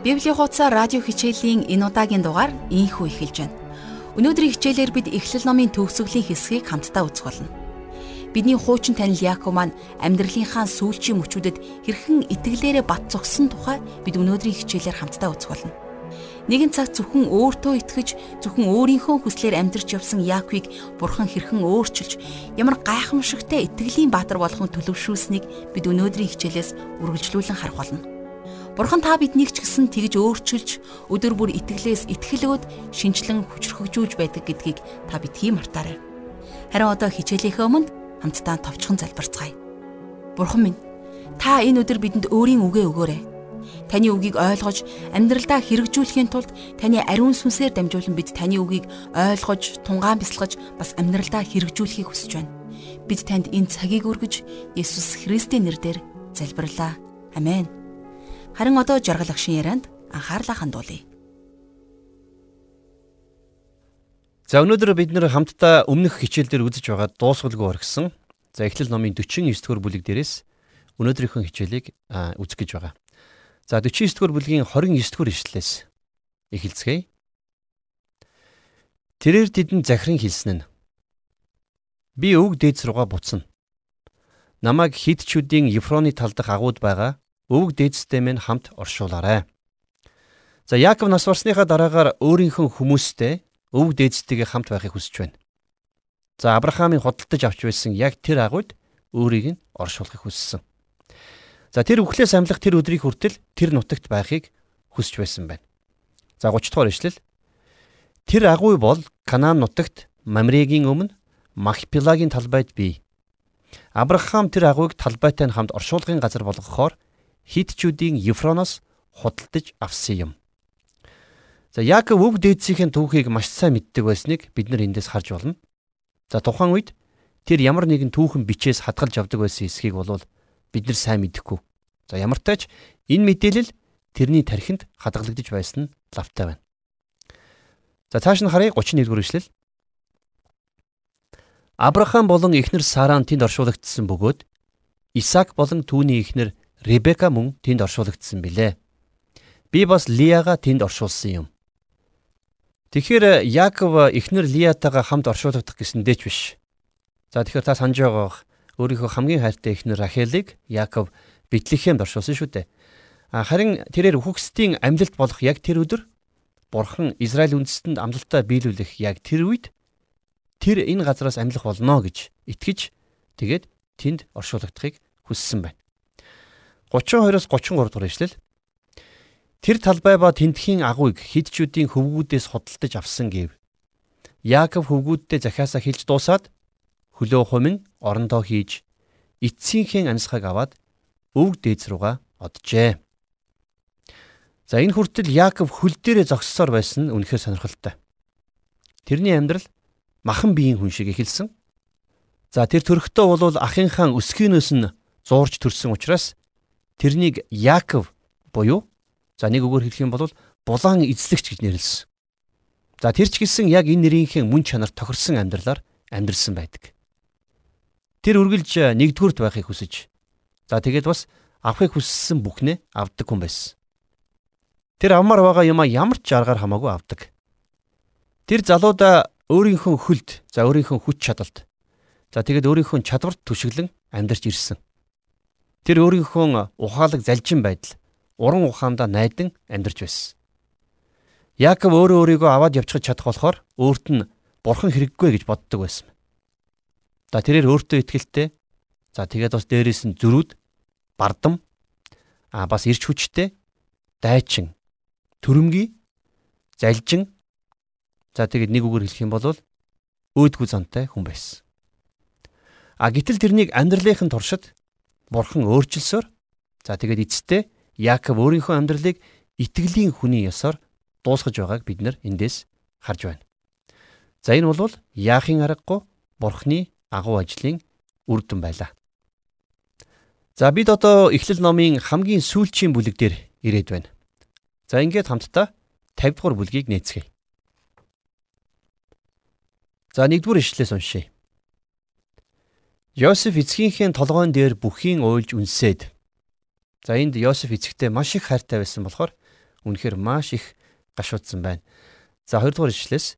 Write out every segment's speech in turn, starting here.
Библийн хуудасаар радио хичээлийн энэ удаагийн дугаар ийхүү эхэлж байна. Өнөөдрийн хичээлээр бид Эхлэл номын төгсгөлийн хэсгийг хамтдаа үзэх болно. Бидний хуучин танил Яаков маань амьдралынхаа сүүлчийн мөчүүдэд хэрхэн итгэлээрээ бат зогссон тухай бид өнөөдрийн хичээлээр хамтдаа үзэх болно. Нэгэн цаг зөвхөн өөртөө итгэж зөвхөн өөрийнхөө хүслээр амьдрч явсан Яаковыг Бурхан хэрхэн өөрчилж ямар гайхамшигтай итгэлийн баатар болгон төлөвшүүлсэнийг бид өнөөдрийн хичээлээс үргэлжлүүлэн харах болно. Бурхан та биднийг ч гэсэн тэгж өөрчилж өдөр бүр итгэлээс итгэлөөд шинчлэн хүчрхэгжүүлж байдаг гэдгийг та бид тийм мартаарай. Харин одоо хичээлийнхээ өмнө хамтдаа товчхон залбирцгаая. Бурхан минь, та энэ өдөр бидэнд өөрийн үгээ өгөөрэй Таны үгийг ойлгож амьдралдаа хэрэгжүүлэхийн тулд таны ариун сүнсээр дамжуулан бид таны үгийг ойлгож, тунгаан бясалгаж бас амьдралдаа хэрэгжүүлэхийг хүсэж байна. Бид танд энэ цагийг өргөж Есүс Христийн нэрээр залбирлаа. Амен. Харин одоо жаргал агшин ярианд анхаарлаа хандуулъя. За өнөөдөр бид нэр хамтдаа өмнөх хичээл дээр үзэж байгаа дуусгалгүй оргисон. За эхлэл номын 49 дугаар бүлэг дээрээс өнөөдрийнхөө хичээлийг үзэх гэж байгаа. За 49 дугаар бүлгийн 29 дугаар ишлэлээс эхэлцгээе. Тэрээр тэдэнд захиран хэлсэн нь Би өг дээдс руугаа буцна. Намайг хидчүүдийн Евфроны тал дах агууд байгаа өвөг дээдстэй минь хамт оршуулаарай. За Яаков нас барсныхаа дараагаар өөрийнхөө хүмүүстэй өвөг дээдстэйгээ хамт байхыг хүсэж байна. За Авраамийн худалдаж авч байсан яг тэр агууд өөрийг нь оршуулахыг хүссэн. За тэр өвхлөөс амьлах тэр өдрийг хүртэл тэр нутагт байхыг хүсэж байсан байна. За 30 дугаар ишлэл. Тэр агуй бол Канаан нутагт Мамрегийн өмнө Махпилагийн талбайд бий. Авраам тэр агуйг талбайтай нь хамт оршуулгын газар болгохоор хитчүүдийн Ефроноос худалдаж авсан юм. За Яаков өв дээдсийн түүхийг маш сайн мэддэг байсныг бид нар эндээс харж байна. За тухайн үед тэр ямар нэгэн түүхэн бичээс хадгалж авдаг байсан эсхийг болвол бид нар сайн мэдэхгүй. За ямар тач энэ мэдээлэл тэрний тархинд хадгалагдж байсан нь лавтай байна. За цааш нь харъя 31-р эшлэл. Авраам болон эхнэр Саран тэнд оршуулгдсан бөгөөд Исаак болон түүний эхнэр Ребека мөн тэнд оршуулгдсан билээ. Би бас Лияга тэнд оршуулсан юм. Тэгэхээр Яаков эхнэр Лиятайгаа хамт оршуулгадах гэсэн дээч биш. За тэгэхээр та санаж байгаа өөрийнхөө хамгийн хайртай эхнэр Рахелыг Яаков Бэтлехемд оршуулсан шүү дээ. Харин тэрээр үхэгсдийн амьлалт болох яг тэр өдөр Бурхан Израиль үндэстэнд амлалтаа биелүүлэх яг тэр үед тэр энэ газараас амьлах болно гэж итгэж тэгээд тэнд оршуулгадахыг хүссэн байна. 32-оос 33 дугаар ишлэл Тэр талбай ба тентхийн агуйг хидчүүдийн хөвгүүдээс худалдаж авсан гэв. Яаков хөвгүүдтэй захиасаа хэлж дуусаад хөлөө хумин орондоо хийж эцсийнхээ амьсгаг аваад өвг дээдс руугаа оджээ. За энэ хүртэл Яаков хөл дээрээ зогссоор байсан нь үнэхээр сонирхолтой. Тэрний амьдрал махан биеийн хүн шиг эхэлсэн. За тэр төрөхдөө бол ахынхаа өсгийнөөс нь зуурж төрсэн учраас тэрнийг Яаков буюу за нэг үгээр хэлэх юм бол булаан эзлэгч гэж нэрлсэн. За тэр ч гэсэн яг энэ нэрийнхээ мөн чанар тохирсон амьдралаар амьдрсан байдаг. Тэр үргэлж нэгдүгüрт байхыг хүсэж. За тэгээд бас авахыг хүссэн бүхнээ авдаг хүн байсан. Тэр авмаар байгаа юмаа ямар ч аргаар хамаагүй авдаг. Тэр залуудаа өөрийнхөө хөлд, за өөрийнхөө хүч чадалт. За тэгээд өөрийнхөө чадварт түшиглэн амьдарч ирсэн. Тэр өөрийнхөө ухаалаг залжин байдал, уран ухаандаа найдан амьдарч байсан. Яаков өөрөө өөрийгөө аваад явчихж чадах болохоор өөрт нь бурхан хэрэггүй гэж боддог байсан. За тэрээр өөртөө ихтэй. За тэгээд бас дээрээс нь зөрүүд, бардам, а бас ирч хүчтэй, дайчин, төрөмгий, залжин. За тэгээд нэг үгээр хэлэх юм бол өөдгүү зантай хүн байсан. А гítэл тэрнийг амьдралынхын туршид бурхан өөрчилсөөр за тэгээд эцэстээ Яаков өөрийнхөө амьдралыг итгэлийн хүний ёсоор дуусгаж байгааг бид нар эндээс харж байна. За энэ бол яахын аргагүй бурхны агуу ажлын үр дүн байлаа. За бид одоо Эхлэл номын хамгийн сүүлчийн бүлэг дээр ирээд байна. За ингээд хамтдаа 50 дугаар бүлгийг нээцгээе. За 1-р ишлэлээс уншъя. Йосеф эцгийнхээ толгойн дээр бүхийн уйлж үнсээд. За энд Йосеф эцэгтэй маш их хайртай байсан болохоор үнэхээр маш их гашуудсан байна. За 2 дугаар ишлээс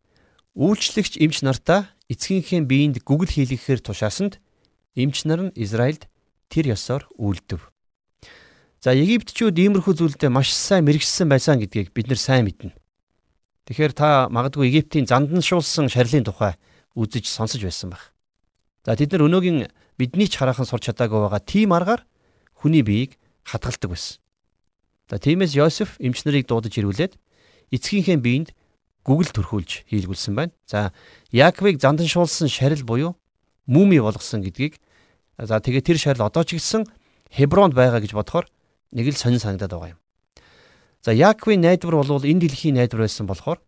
үйлчлэгч эмч нартаа эцгийнхээ биеинд гүгэл хийлгэхээр тушаасанд эмч нар нь Израильд тэр ёсоор үйлдэв. За Египтчүүд иймэрхүү зүйлдээ маш сайн мэрэгсэн байсан гэдгийг бид нар сайн мэднэ. Тэгэхээр та магадгүй Египтийн занданшуулсан шарилын тухай үзэж сонсож байсан байх. За тэд нар өнөөгийн бидний ч хараахан сурч чадаагүй байгаа тийм аргаар хүний биеийг хадгалдаг байсан. За тиймээс Йосеф эмч нарыг дуудаж ирүүлээд эцгийнхээ биеинд гүгэл төрхүүлж хийлгүүлсэн байна. За Яаковыг занданшуулсан шарил буюу муми болгосон гэдгийг за тэгээ тэр шарил одоо ч гэсэн Хебронд байгаа гэж бодохоор нэг л сонин санагдаад байгаа юм. За Яаковын найдвар бол энэ дэлхийн найдвар байсан болохоор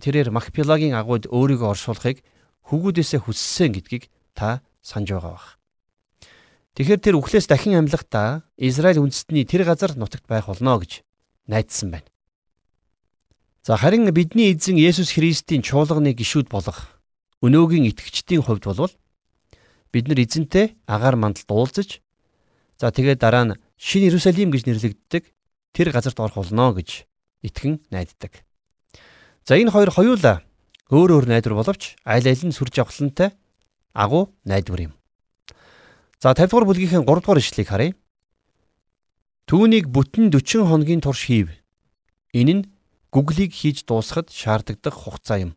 тэрээр Макпелагийн агууд өөрийгөө оршуулахыг хөвгүүдээсээ хүссэн гэдгийг та санаж байгаа бах. Тэгэхээр тэр үхлээс дахин амьлахдаа Израиль үндэстний тэр газар нутагт байх болно гэж найдсан байна. За харин бидний эзэн Есүс Христийн чуулганы гишүүд болох өнөөгийн итгэгчдийн хувьд бол бид нар эзэнтэй агаар мандалд уулзаж за тэгээд дараа нь Шинэ Иерусалим гэж нэрлэгддэг тэр газарт орох болно гэж итгэн найддаг. За энэ хоёр хоёулаа өөр өөр найдвар боловч аль аль нь сүр жавхлантай агуу найдвар юм. За 50 дугаар бүлгийн 3 дугаар ишлэгийг харъя. Түүнийг бүтэн 40 хоногийн турш хийв. Энэ нь гүглийг хийж дуусгахад шаарддаг хугацаа юм.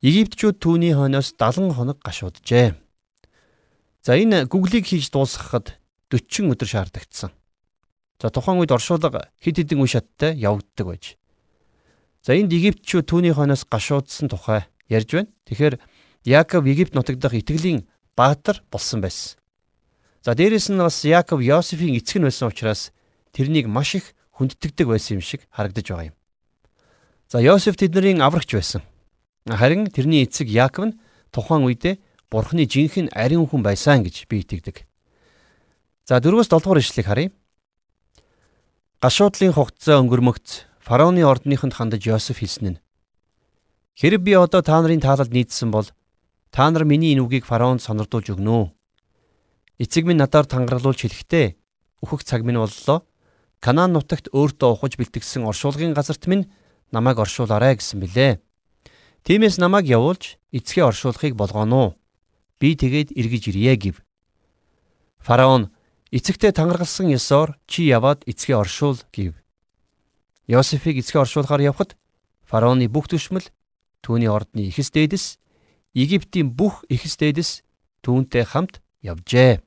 Египтчүүд түүний хойноос 70 хоног гашууджээ. За энэ гүглийг хийж дуусгахад 40 өдөр шаардагдсан. За тухайн үед оршуулга хэд хэдэн үе шаттай явагддаг байж. За энд Египтчүүд түүний хойноос гашуудсан тухай ярьж байна. Тэгэхээр Яаков Египт нутаг дахь итгэлийн баатар болсон байсан. За дээрэс нь бас Яаков Йосефийн эцэг нь байсан учраас тэрнийг маш их хүндэтгдэг байсан юм шиг харагдаж байгаа юм. За Йосеф тэдний аврагч байсан. Харин тэрний эцэг Яаков нь тухайн үедээ Бурхны жинхэнэ ариун хүн байсан гэж би итгэдэг. За 4-өөс 7 дугаар ишлэгийг харъя. Гашуудлын хугацаа өнгөрмөгц фараоны ордныхонд хандаж Йосеф хэлсэн нь Хэрэг би одоо та нарын таалалд нийцсэн бол та нар миний энэ үгийг фараонд сонирдуулж өгнө. Эцэг минь надаар тангаралуулж хэлэхдээ үхэх цаг минь боллоо. Канаан нутагт өөртөө ухаж бэлтгэсэн оршуулгын газарт минь намайг оршуулаарай гэсэн билээ. Тиймээс намайг явуулж эцгээ оршуулахыг болгоно. Би тэгээд эргэж ирье гэв. Фараон эцэгтэй тангаргалсан ёсоор чи яваад эцгээ оршуул гэв. Йосефийг эцгээ оршуулахаар явхад фараоны бүх түшмэл түүний ордны ихэс дээдэс Египтийн бүх ихэс дээдэс түүнтэй хамт явжээ.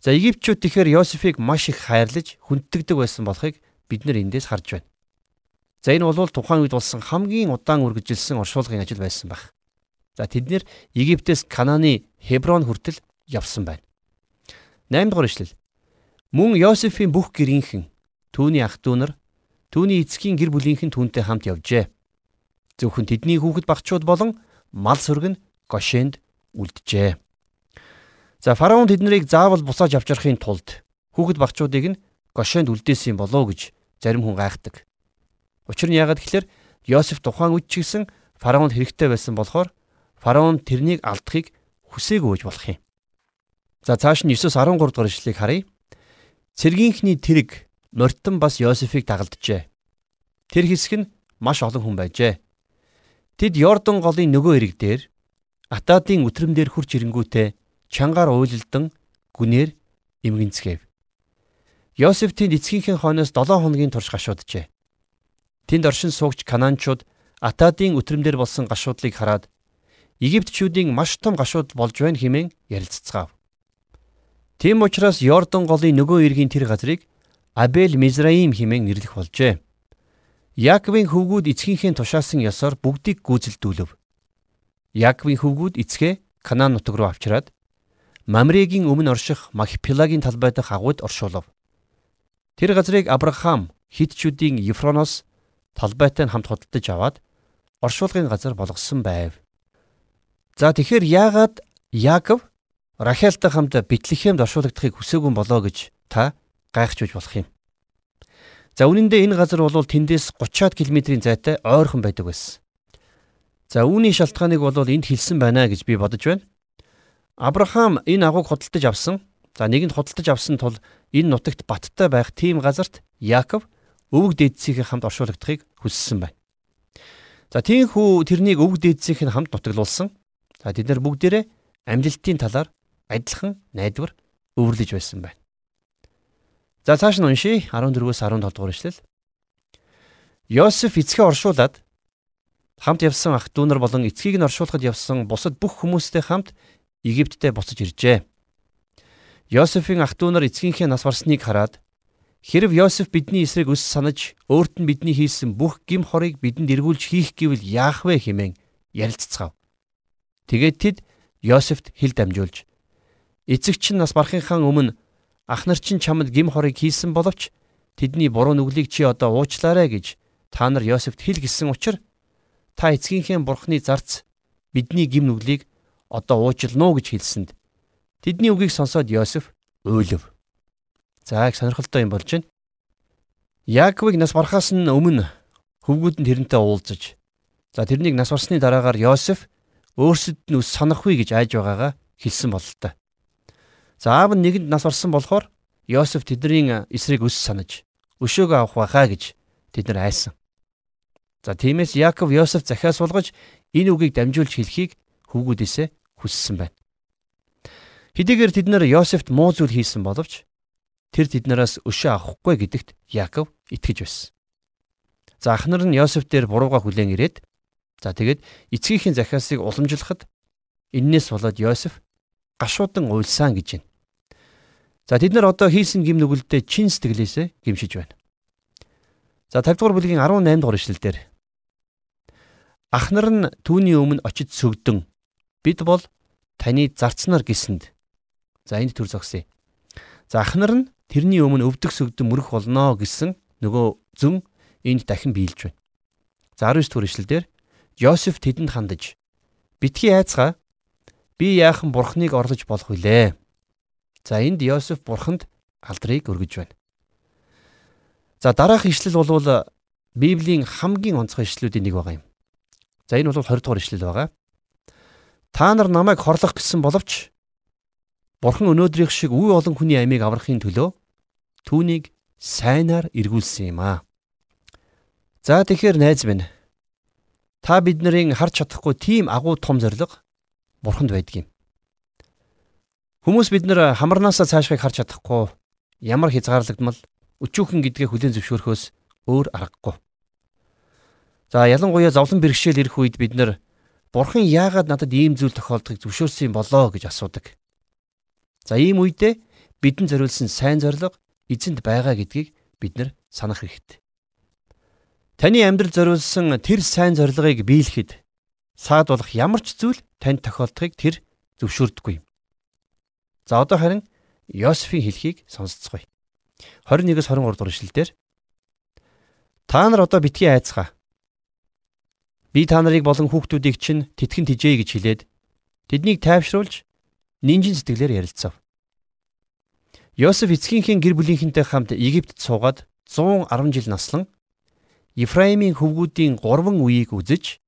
За Египтчүүд тэгэхээр Йосефийг маш их хайрлаж хүндэтгдэг байсан болохыг бид нар эндээс харж байна. За энэ бол тухайн үед болсон хамгийн удаан үргэлжилсэн оршуулгын ажил байсан баг. За тэд нэр Египтээс Канааны Хеброн хүртэл явсан байна. 8 дугаар ишлэл. Мөн Йосефийн бүх гэрийнхэн түүний ах дүү нар түүний эцгийн гэр бүлийнхэн түүнтэй хамт явжээ. Зөвхөн тэдний хүүхэд багчууд болон мал сүрэг нь Гошенд үлджээ. За фараон тэднийг заавал бусааж авчрахын тулд хүүхэд багчуудыг нь Гошенд үлдээсэн болоо гэж зарим хүн гайхдаг. Учир нь яагаад гэхээр Йосеф тухайн үед ч гэсэн фараонд хэрэгтэй байсан болохоор фараон тэрнийг алдахыг хүсээгүй гэж болох юм. За цааш нь 9-с 13 дугаар ишлэгийг харъя. Цэргийнхний тэрэг Мортон бас Йосефийг дагалджээ. Тэр хэсэг нь маш олон хүн байжээ. Тэд Йордан голын нөгөө эрэг дээр Атадын үтрэмдэр хурч ирэнгүүтээ чангаар уйлалдан гүнээр эмгэнцгээв. Йосеф тэнд эцгийнхээ хойноос 7 хоногийн турш гашууджээ. Тэнд оршин суугч Канаанчууд Атадын үтрэмдэр болсон гашуудлыг хараад Египтчүүдийн маш том гашууд болж байна хэмээн ярилццгаав. Тийм учраас Йордан голын нөгөө эргийн тэр газрыг Абел Мизраим хэмээн нэрлэх болжээ. Яаковын хөвгүүд эцгийнхээ тушаасан ёсоор бүгдийг гүйцэлдүүлв. Яаковын хөвгүүд эцгээ Канаан нутаг руу авчираад Мамрегийн өмнө орших Махпелагийн талбай дахь агууд оршуулв. Тэр газрыг Авраам хитчүүдийн Ефроноос талбайтай хамт худалдаж аваад оршуулгын газар болгосон байв. За тэгэхээр яагаад Яаков Рахелтай хамт Бэтлехемд оршуулгадахыг хүсээгүй болоо гэж та гайхаж болох юм. За үнэн дээр энэ газар бол тэндээс 30-аад километрийн зайтай ойрхон байдаг байсан. За үүний шалтгааныг бол энд хэлсэн байна гэж би бодож байна. Авраам энэ агууг худалдаж авсан. За нэгэнд худалдаж авсан тул энэ нутагт баттай байх тийм газарт Яаков өвөг дээдсийнхээ хамт оршуулгадахыг хүссэн байна. За тийхүү тэрнийг өвөг дээдсийнх нь хамт нутаглуулсан. За тэд нар бүгдээрээ амлилтын талаар адилхан найдвар өвөрлөж байсан байна. За цааш нь уншия 14-өөс 17 дугаар эшлэл. Йосеф эцгээ оршуулад хамт явсан ах дүү нар болон эцгийг нь оршуулахад явсан бусад бүх хүмүүстэй хамт Египттэй буцаж иржээ. Йосефийн ах дүү нар эцгийнхээ нас барсныг хараад хэрв Йосеф бидний эсрэг өс санаж өөрт нь бидний хийсэн бүх гим хорыг бидэнд эргүүлж хийх гэвэл яах вэ хэмээн ярилццгаав. Тэгээд тэд Йосефт хил дамжуулж эцэг чинь нас барахынхаа өмнө ах нар чинь чамд гим хорыг хийсэн боловч тэдний буруу нүглийг чи одоо уучлаарай гэж та нар Йосефт хил гисэн учраас та эцгийнхээ бурхны зарц бидний гим нүглийг одоо уучлана уу гэж хэлсэнд Тэдний үгийг сонсоод Йосеф уйлв. За их сонирхолтой юм болж байна. Яаковыг нас барахаас нь өмнө хөвгүүд нь тэрнтэй уулзаж за тэрнийг нас барсны дараагаар Йосеф өөрсөд нь санахгүй гэж айж байгаагаа хэлсэн бололтой. За аав нь нэгэнд нас барсан болохоор Йосеф тэдний эсрэг ус санаж өшөөгөө авах байхаа гэж тэд нар айсан. За тиймээс Яаков Йосеф захиас суулгаж энэ үгийг дамжуулж хэлхийг хөвгүүдээсээ хүссэн байна. Хэдийгээр тэд нар Йосефт муу зүйл хийсэн боловч тэр тэднээс өшөө авахгүй гэдэгт Яаков итгэж байсан. За ахнар нь Йосеф дээр бурууга хүлээн ирээд за тэгээд эцгийнхээ захиасыг уламжлахад эннээс болоод Йосеф гашуудан уйлсан гэж байна. За тэд нар одоо хийсэн гим нүгэлдээ чин сэтгэлээсээ гимшиж байна. За 50 дугаар бүлгийн 18 дугаар ишлэлдэр Ахнар нь түүний өмнө очиж сүгдэн бид бол таны зарцнаар гисэнд За энд төр зогсъё. За ахнар нь тэрний өмнө өвдөх сүгдэн мөрөх болно гэсэн нөгөө зүн энд дахин биелж байна. За 19 түр ишлэлдэр Йосеф тэдэнд хандаж битгий айцгаа би яахан бурхныг орлож болох вүлээ. За энд Йосеф бурханд алдрыг өргөж байна. За дараах ишлэл бол Библийн хамгийн онцгой ишлүүдийн нэг байгаа юм. За энэ бол 20 дугаар ишлэл байгаа. Та нар намайг хорлох гэсэн боловч Бурхан өнөөдрийнх шиг үе олон хүний амийг аврахын төлөө түүнийг сайнаар эргүүлсэн юм аа. За тэгэхээр найз минь та биднэрийн харж чадахгүй тийм агуу том зориг Бурханд байдаг юм. Хүмүүс бид нар хамарнаасаа цаашхыг харж чадахгүй ямар хязгаарлагдмал өчүүхэн гэдгээ хүлээн зөвшөөрөхөөс өөр аргагүй. За ялангуяа зовлон бэрхшээл ирэх үед бид нар Бурхан яагаад надад ийм зүйл тохиолдохыг зөвшөөрсөн болоо гэж асуудаг. За ийм үедээ бидэнд зориулсан сайн зориг эзэнд байгаа гэдгийг бид нар санах хэрэгтэй. Таны амьдрал зориулсан тэр сайн зорилгыг биелэхэд саад болох ямар ч зүйл танд тохиолдохыг тэр зөвшөөрдөггүй. За одоо харин Йосефийн хэлхийг сонсцгоё. 21-с 23 дугаар эшлэлдэр Та нар одоо битгий айцгаа. Би та нарыг болон хүүхдүүдийг чинь тэтгэн тижээ гэж хэлээд тэднийг тайвшруулж нинжин сэтгэлээр ярилцав. Йосеф эцгийнхээ гэр бүлийнхэнтэй хамт Египтэд суугаад 110 жил наслан Ефраимийн хөвгүүдийн 3 үеийг үзэж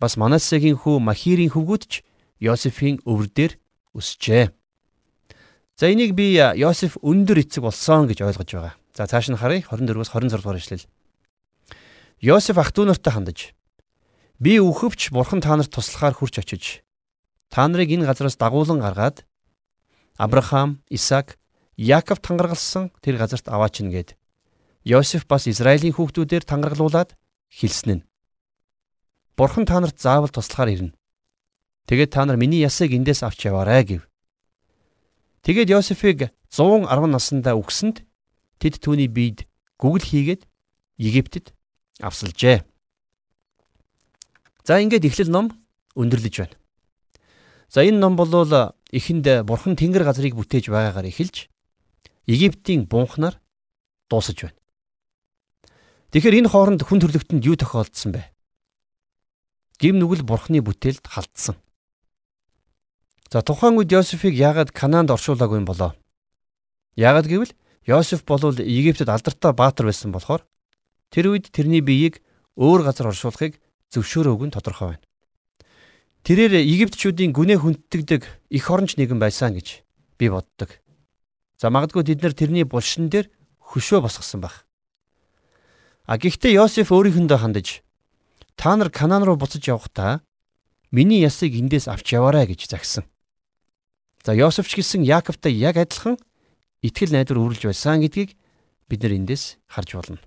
бас Манасегийн хүү Махирийн хөвгүүд ч Йосефийн өвөр дээр өсжээ. За энийг би Йосеф өндөр эцэг болсон гэж ойлгож байгаа. За цааш нь харъя 24-өөс 26 дугаар ишлэл. Йосеф ах トゥ нартай хандаж би үхвч бурхан та нарт туслахаар хурч очиж Та нарыг энэ газараас дагуулan гаргаад Авраам, Исаак, Яаков тангаргалсан тэр газарт аваачна гэд. Йосеф бас Израилийн хүүхдүүдээр тангаргалуулад хэлсэн нь. Бурхан та нарт заавал туслахаар ирнэ. Тэгээд та нар миний ясыг эндээс авч яваарай гэв. Тэгээд Йосефийг 110 наснда үгсэнд тэд түүний биед гүгэл хийгээд Египтэд авсалжээ. За ингээд эхлэл ном өндөрлөж байна. За энэ ном бол эхэнд бурхан тэнгэр газрыг бүтээж байгаагаар эхэлж Египтийн бунхнаар дуусаж байна. Тэгэхээр энэ хооронд хүн төрлөختөнд юу тохиолдсон бэ? Гим нүгэл бурхны бүтээлд халтсан. За тухайн үед Йосефийг яагаад Канаанд оршуулаагүй юм болоо? Яагаад гэвэл Йосеф бол Египтэд алдартай баатар байсан болохоор тэр үед тэрний биеийг өөр газар оршуулахыг зөвшөөрөөг нь тодорхой байна. Тэрээр Египтчүүдийн гүнээ хүнддэг их оронч нэгэн байсан гэж би боддог. За магадгүй тэд нар тэрний булшин дээр хөшөө босгосон баг. А гэхдээ Йосеф өөрийнхөндөө хандаж та нар Канаан руу буцаж явахдаа миний ясыг эндээс авч яваарай гэж загсан. За Йосеф ч гэсэн Яаковтай яг адилхан итгэл найдвар үргэлж байсан гэдгийг бид нар эндээс харж болно.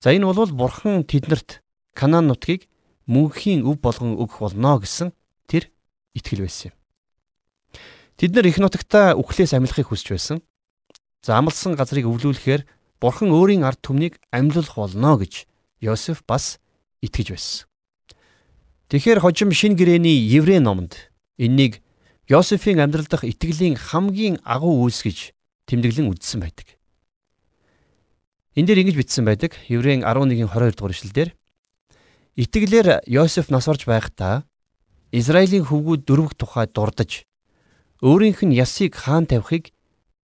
За энэ бол бурхан тэднэрт Канаан нутгийг мөнхийн өв болгон өгөх болно гэсэн тэр итгэл байсан юм. Тэд нар их нутагтаа үхлээс амилахыг хүсэж байсан. За амлсан газрыг өвлүүлэхээр Бурхан өөрийн ард түмнийг амьлуулах болно гэж Йосеф бас итгэж байсан. Тэгэхээр хожим шин гэрэний Еврей номонд энэнийг Йосефийн амьдрал дахь итгэлийн хамгийн агуу үйлс гэж тэмдэглэн үзсэн байдаг. Энд дээр ингэж бичсэн байдаг. Еврейн 11-ийн 22 дугаар эшлэлдэр Итгэлээр Йосеф нас орж байхдаа Израилийн хөвгүүд дөрвөх тухай дурдж өөрийнх нь ясыг хаан тавихыг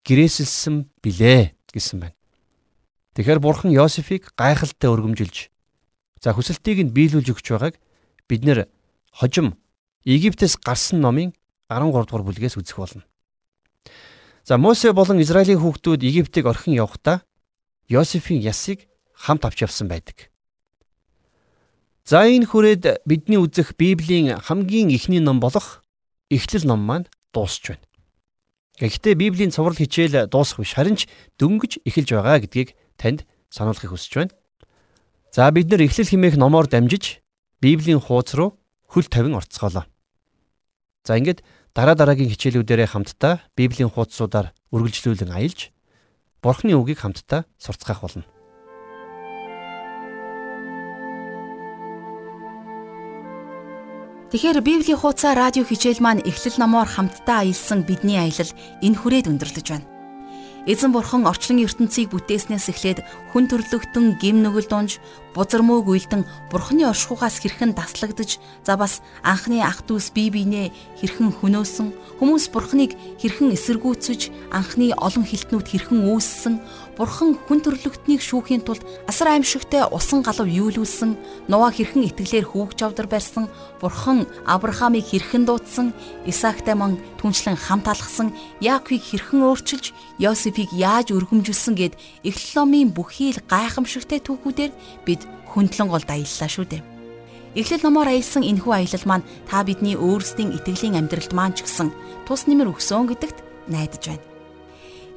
гэрээсэлсэн билээ гэсэн байна. Тэгэхэр бурхан Йосефийг гайхалтай өргөмжилж за хүсэлтийг нь биелүүлж өгч байгааг бид нэр хожим Египтээс гарсан номын 13 дугаар бүлгээс үзэх болно. За Мосе болон Израилийн хүүхдүүд Египтийг орхин явхдаа Йосефийн ясыг хамт авч явсан байдаг. За энэ хүрээд бидний үзэх Библийн хамгийн ихний ном болох Эхлэл ном маань дуусч байна. Гэхдээ Библийн цуврал хичээл дуусах биш харин ч дөнгөж эхэлж байгаа гэдгийг танд сануулахыг хүсэж байна. За бид нар эхлэл химээх номоор дамжиж Библийн хуудас руу хөл тавин орцгоолоо. За ингээд дараа дараагийн хичээлүүдээрээ хамтдаа Библийн хуудасуудаар үргэлжлүүлэн аялж Бурхны үгийг хамтдаа сурцгаах болно. Тэгэхээр Библийн хуудасаа радио хичээл маань эхлэл номоор хамтдаа аялсан бидний аялал энэ хүрээд өндөрлөж байна. Эзэн бурхан орчлон ертөнцийг бүтээснээс эхлээд хүн төрлөختөн гим нүгэл дунж бузармөөг үйлдэн бурханы оршихугаас хэрхэн даслагдж за бас анхны ах дүүс бие биенээ хэрхэн хөнөөсөн хүмүүс бурханыг хэрхэн эсэргүүцэж анхны олон хилтнүүд хэрхэн үүссэн бурхан хүн төрлөختнийг шүүхийн тулд асар аимшигтай усан галав юулүүлсэн нуваа хэрхэн итгэлээр хөвгч авдар барьсан бурхан Авраамыг хэрхэн дуудсан Исаактай мөн түнчлэн хамт алгасан Яаковыг хэрхэн өөрчилж Йосефийг яаж өргөмжилсөн гэд Эхлэл номын бүхий л гайхамшигтай түүхүүдээр бид хөндлөн голд аяллаа шүү дээ. Эхлэл номоор аялсан энэхүү аялал маань та бидний өөрсдийн итгэлийн амьдралд маань ч гэсэн тус нэмэр өгсөн гэдэгт найдаж байна.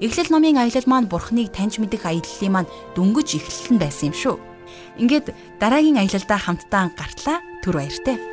Эхлэл номын аялал маань Бурхныг таньж мэдэх аяллалын маань дөнгөж эхлэл нь байсан юм шүү. Ингээд дараагийн аялалдаа хамтдаа гартлаа түр баяртай.